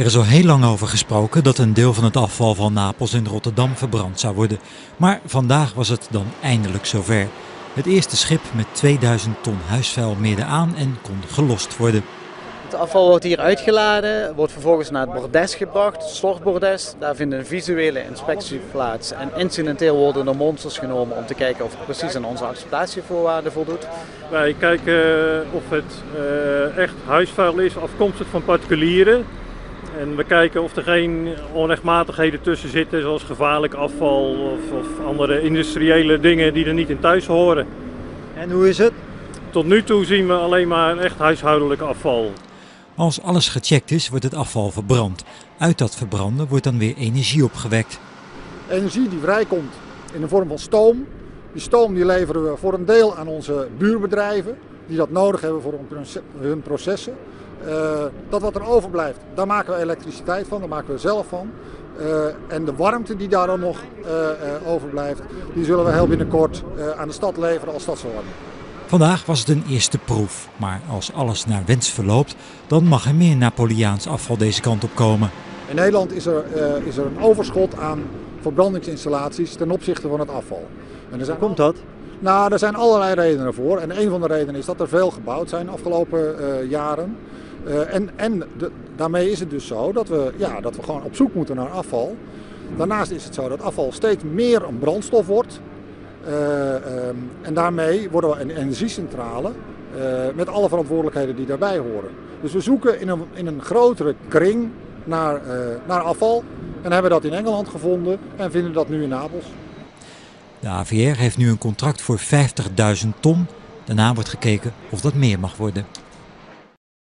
Er is al heel lang over gesproken dat een deel van het afval van Napels in Rotterdam verbrand zou worden. Maar vandaag was het dan eindelijk zover. Het eerste schip met 2000 ton huisvuil meerde aan en kon gelost worden. Het afval wordt hier uitgeladen, wordt vervolgens naar het bordes gebracht, het stortbordes. Daar vindt een visuele inspectie plaats en incidenteel worden er monsters genomen om te kijken of het precies aan onze acceptatievoorwaarden voldoet. Wij kijken of het uh, echt huisvuil is afkomstig van particulieren. En we kijken of er geen onrechtmatigheden tussen zitten, zoals gevaarlijk afval of, of andere industriële dingen die er niet in thuis horen. En hoe is het? Tot nu toe zien we alleen maar echt huishoudelijk afval. Als alles gecheckt is, wordt het afval verbrand. Uit dat verbranden wordt dan weer energie opgewekt. Energie die vrijkomt in de vorm van stoom. Die stoom die leveren we voor een deel aan onze buurbedrijven, die dat nodig hebben voor hun processen. Uh, dat wat er overblijft, daar maken we elektriciteit van, daar maken we zelf van. Uh, en de warmte die daar dan nog uh, overblijft, die zullen we heel binnenkort aan de stad leveren als stadsverwarming. Vandaag was het een eerste proef, maar als alles naar wens verloopt, dan mag er meer Napoleaans afval deze kant op komen. In Nederland is er, is er een overschot aan verbrandingsinstallaties ten opzichte van het afval. En er zijn... Hoe komt dat? Nou, er zijn allerlei redenen voor. En een van de redenen is dat er veel gebouwd zijn de afgelopen jaren. Uh, en en daarmee is het dus zo dat we, ja, dat we gewoon op zoek moeten naar afval. Daarnaast is het zo dat afval steeds meer een brandstof wordt. Uh, um, en daarmee worden we een energiecentrale uh, met alle verantwoordelijkheden die daarbij horen. Dus we zoeken in een, in een grotere kring naar, naar afval. En hebben dat in Engeland gevonden en vinden dat nu in Napels. De AVR heeft nu een contract voor 50.000 ton. Daarna wordt gekeken of dat meer mag worden.